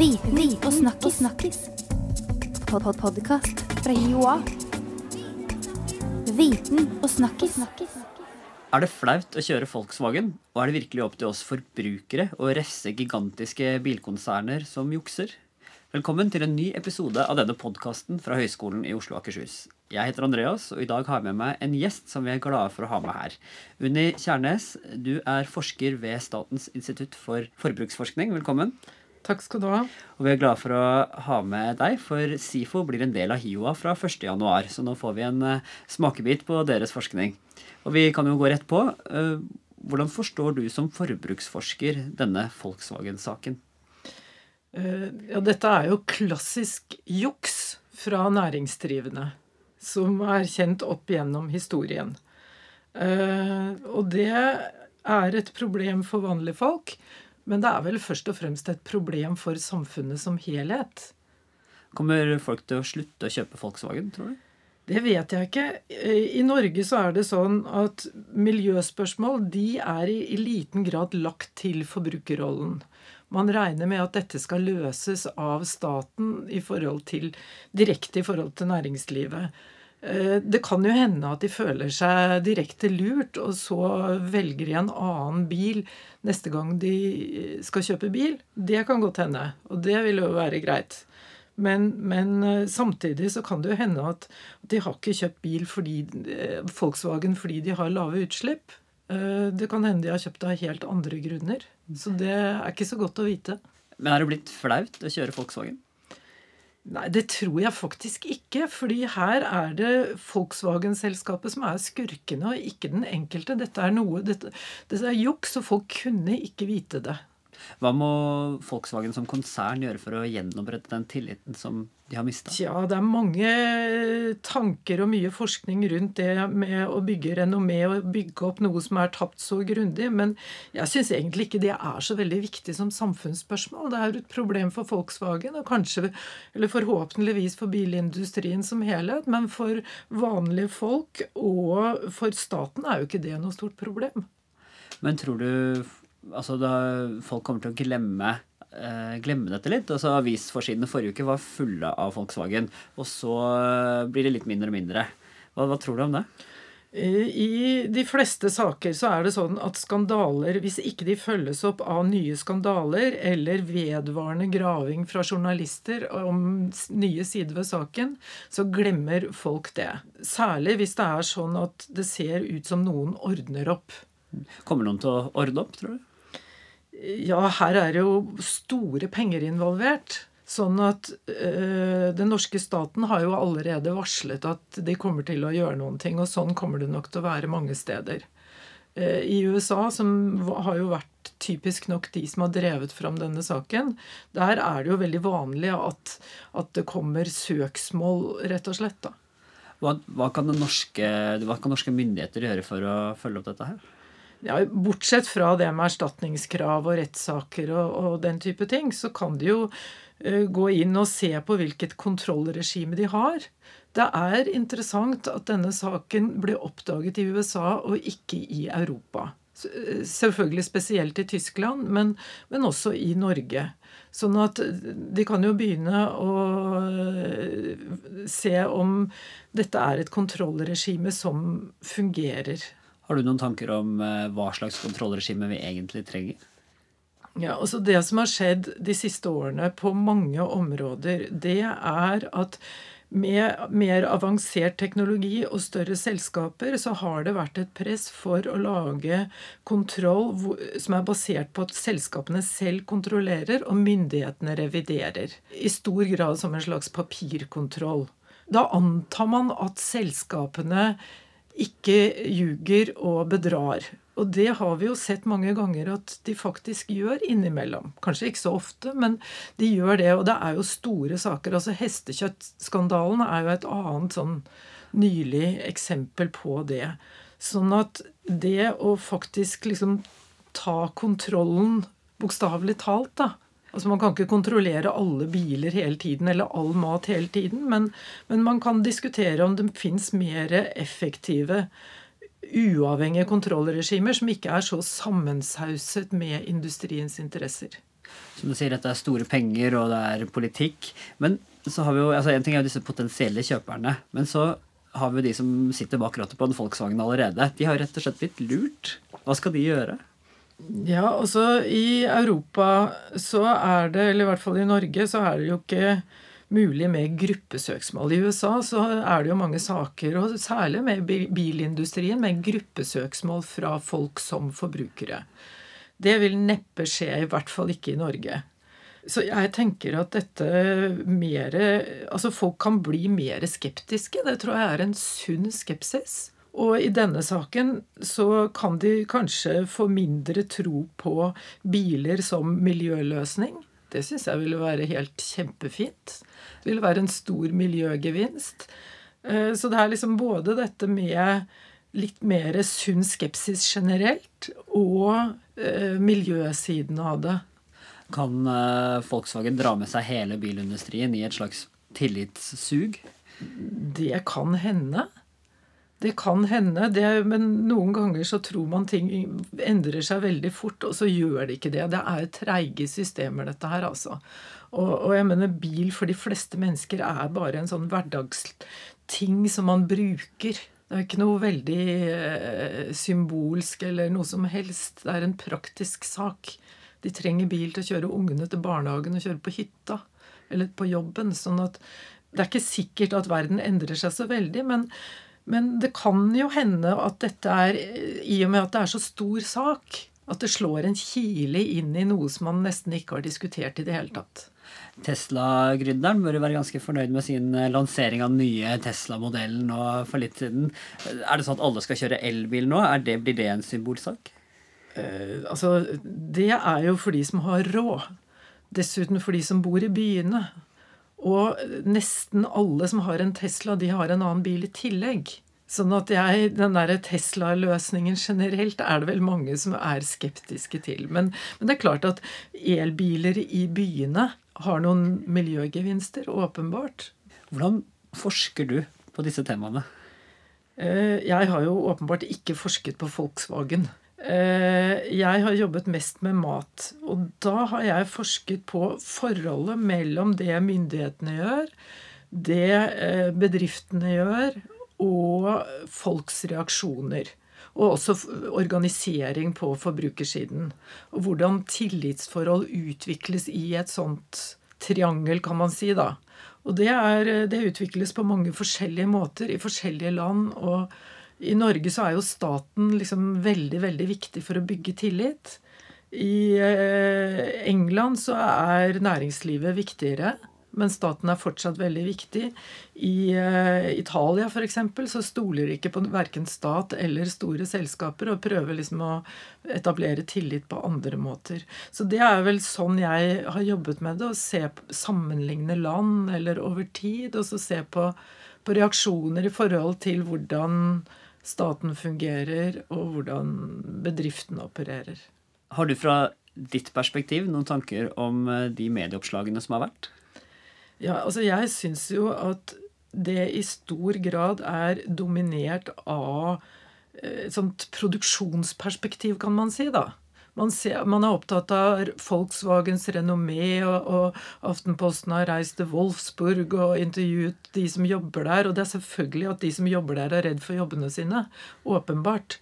Viten og snakkis. snakkis. Pod -pod Podkast fra Joa. Viten og snakkis. Er det flaut å kjøre Volkswagen, og er det virkelig opp til oss forbrukere å refse gigantiske bilkonserner som jukser? Velkommen til en ny episode av denne podkasten fra Høgskolen i Oslo og Akershus. Jeg heter Andreas, og i dag har jeg med meg en gjest som vi er glade for å ha med her. Unni Kjærnes, du er forsker ved Statens institutt for forbruksforskning. Velkommen. Takk skal du ha. Og vi er glade for å ha med deg, for SIFO blir en del av HiOA fra 1.1, så nå får vi en eh, smakebit på deres forskning. Og vi kan jo gå rett på. Eh, Hvordan forstår du som forbruksforsker denne Volkswagen-saken? Eh, Ja, dette er jo klassisk juks fra næringsdrivende, som er kjent opp gjennom historien. Og det er et problem for vanlige folk, men det er vel først og fremst et problem for samfunnet som helhet. Kommer folk til å slutte å kjøpe Volkswagen, tror du? Det vet jeg ikke. Eh, I Norge så er det sånn at miljøspørsmål de er i, i liten grad lagt til forbrukerrollen. Man regner med at dette skal løses av staten i forhold til, direkte i forhold til næringslivet. Eh, Det kan jo hende at de føler seg direkte lurt, og så velger de en annen bil neste gang de skal kjøpe bil. Det kan godt hende, og det vil jo være greit. Men, men eh, samtidig så kan det jo hende at de har ikke kjøpt bil fordi, eh, Volkswagen fordi de har lave utslipp. Eh, Det kan hende de har kjøpt av helt andre grunner. Så det er ikke så godt å vite. Men er det blitt flaut å kjøre Volkswagen? Nei, det tror jeg faktisk ikke. fordi her er det Volkswagen-selskapet som er skurkene, og ikke den enkelte. Dette er noe, dette, dette er juks, og folk kunne ikke vite det. Hva må Volkswagen som konsern gjøre for å gjenopprette den tilliten som de har mista? Ja, det er mange tanker og mye forskning rundt det med å bygge renommé og bygge opp noe som er tapt så grundig, men jeg syns egentlig ikke det er så veldig viktig som samfunnsspørsmål. Det er et problem for Volkswagen, og kanskje, eller forhåpentligvis for bilindustrien som helhet, men for vanlige folk og for staten er jo ikke det noe stort problem. Men tror du altså da folk kommer til å glemme eh, glemme dette litt. Altså Avisforsidene forrige uke var fulle av Volkswagen, og så eh, blir det litt mindre og mindre. Hva, hva tror du om det? I de fleste saker så er det sånn at skandaler, hvis ikke de følges opp av nye skandaler eller vedvarende graving fra journalister om nye sider ved saken, så glemmer folk det. Særlig hvis det er sånn at det ser ut som noen ordner opp. Kommer noen til å ordne opp, tror du? Ja, her er det jo store penger involvert. Sånn at øh, den norske staten har jo allerede varslet at de kommer til å gjøre noen ting, og sånn kommer det nok til å være mange steder. Eh, I USA, som har jo vært typisk nok de som har drevet fram denne saken, der er det jo veldig vanlig at, at det kommer søksmål, rett og slett. da. Hva, hva, kan norske, hva kan norske myndigheter gjøre for å følge opp dette her? Ja, bortsett fra det med erstatningskrav og rettssaker og, og den type ting, så kan de jo uh, gå inn og se på hvilket kontrollregime de har. Det er interessant at denne saken ble oppdaget i USA og ikke i Europa. Eh, Selvfølgelig spesielt i Tyskland, men, men også i Norge. Sånn at de kan jo begynne å eh, se om dette er et kontrollregime som fungerer. Har du noen tanker om eh, hva slags kontrollregime vi egentlig trenger? Ja, altså Det som har skjedd de siste årene på mange områder, det er at med mer avansert teknologi og større selskaper så har det vært et press for å lage kontroll som er basert på at selskapene selv kontrollerer og myndighetene reviderer. I stor grad som en slags papirkontroll. Da antar man at selskapene ikke ljuger og bedrar. Og det har vi jo sett mange ganger at de faktisk gjør innimellom. Kanskje ikke så ofte, men de gjør det. Og det er jo store saker. Altså Hestekjøttskandalen er jo et annet sånn nylig eksempel på det. Sånn at det å faktisk liksom ta kontrollen, bokstavelig talt, da, Altså Man kan ikke kontrollere alle biler hele tiden eller all mat hele tiden, men, men man kan diskutere om det fins mer effektive, uavhengige kontrollregimer som ikke er så sammensauset med industriens interesser. Som du sier, dette er store penger, og det er politikk. Men så har vi jo, altså En ting er jo disse potensielle kjøperne. Men så har vi jo de som sitter bak rattet på en Volkswagen allerede. De har rett og slett blitt lurt. Hva skal de gjøre? Ja, altså i Europa så er det, eller i hvert fall i Norge, så er det jo ikke mulig med gruppesøksmål. I USA så er det jo mange saker, og særlig med bilindustrien, med gruppesøksmål fra folk som forbrukere. Det vil neppe skje, i hvert fall ikke i Norge. Så jeg tenker at dette mer Altså folk kan bli mer skeptiske. Det tror jeg er en sunn skepsis. Og i denne saken så kan de kanskje få mindre tro på biler som miljøløsning. Det syns jeg ville være helt kjempefint. Det ville være en stor miljøgevinst. Eh, så det er liksom både dette med litt mer sunn skepsis generelt og eh, miljøsiden av det. Kan eh, Volkswagen dra med seg hele bilindustrien i et slags tillitssug? Det kan hende. Det kan hende, det, men noen ganger så tror man ting endrer seg veldig fort, og så gjør det ikke det. Det er treige systemer, dette her, altså. Og, og, jeg mener, bil for de fleste mennesker er bare en sånn hverdagsting som man bruker. Det er ikke noe veldig eh, symbolsk eller noe som helst. Det er en praktisk sak. De trenger bil til å kjøre ungene til barnehagen og kjøre på hytta eller på jobben. sånn at det er ikke sikkert at verden endrer seg så veldig, men men det kan jo hende at dette er I og med at det er så stor sak, at det slår en kile inn i noe som man nesten ikke har diskutert i det hele tatt. Tesla-gründeren bør jo være ganske fornøyd med sin eh, lansering av den nye Tesla-modellen nå for litt siden. Er det sånn at alle skal kjøre elbil nå? Det, blir det en symbolsak? Eh, altså, det er jo for de som har råd. Dessuten for de som bor i byene. Og nesten alle som har en Tesla, de har en annen bil i tillegg. Sånn at jeg, den der Tesla-løsningen generelt er det vel mange som er skeptiske til. Men, men, det er klart at elbiler i byene har noen miljøgevinster, åpenbart. Hvordan forsker du på disse temaene? Eh, jeg har jo åpenbart ikke forsket på Volkswagen. Eh, jeg har jobbet mest med mat. Og da har jeg forsket på forholdet mellom det myndighetene gjør, det eh, bedriftene gjør, og folks reaksjoner. Og også organisering på forbrukersiden. Og hvordan tillitsforhold utvikles i et sånt triangel, kan man si. da. Og det, er, det utvikles på mange forskjellige måter i forskjellige land. og i Norge så er jo staten liksom veldig, veldig viktig for å bygge tillit. I eh, England så er næringslivet viktigere, men staten er fortsatt veldig viktig. I uh, Italia f.eks. så stoler de ikke på verken stat eller store selskaper og prøver liksom å etablere tillit på andre måter. Så det er vel sånn jeg har jobbet med det. Å se sammenligne land eller over tid, og så se på, på reaksjoner i forhold til hvordan staten fungerer, og hvordan bedriften opererer. Har du fra ditt perspektiv noen tanker om eh, de medieoppslagene som har vært? Ja, altså jeg syns jo at det i stor grad er dominert av et eh, sånt produksjonsperspektiv, kan man si, da. Man, ser, man, er opptatt av Volkswagens renommé, og, og, Aftenposten har reist til Wolfsburg og intervjuet de som jobber der. Og det er selvfølgelig at de som jobber der, er redd for jobbene sine. Åpenbart.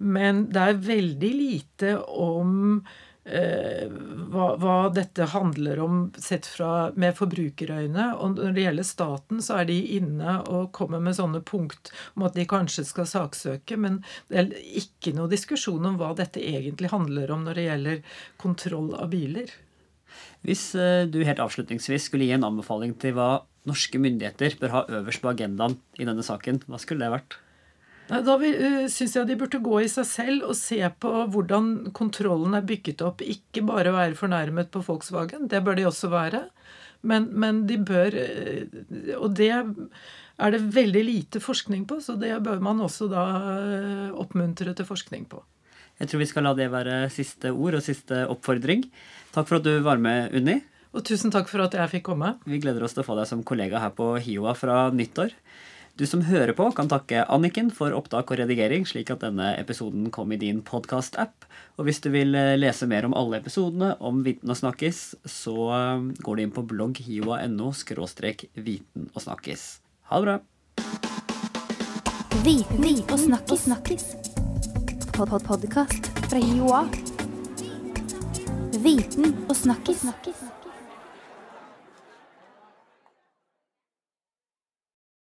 Men det er veldig lite om hva, hva, dette handler om sett fra, med forbrukerøyne. Og når det gjelder staten, så er de inne og kommer med sånne punkt om at de kanskje skal saksøke, men det er ikke noe diskusjon om hva dette egentlig handler om når det gjelder kontroll av biler. Hvis eh, du helt avslutningsvis skulle gi en anbefaling til hva norske myndigheter bør ha øverst på agendaen i denne saken, hva skulle det vært? Da uh, syns jeg de burde gå i seg selv og se på hvordan kontrollen er bygget opp. Ikke bare være fornærmet på Volkswagen, det bør de også være. Men, men de bør uh, Og det er det veldig lite forskning på, så det bør man også da uh, oppmuntre til forskning på. Jeg tror vi skal la det være siste ord og siste oppfordring. Takk for at du var med, Unni. Og tusen takk for at jeg fikk komme. Vi gleder oss til å få deg som kollega her på HiOA fra nyttår. Du som hører på, kan takke Anniken for opptak og redigering, slik at denne episoden kom i din podkast-app. Og hvis du vil eh, lese mer om alle episodene om Viten og snakkis, så eh, går du inn på blogghiva.no viten og snakkis. Ha det bra! Viten og snakkis. snakkis. Pod -pod Podkast fra Joa. Viten og snakkis. snakkis.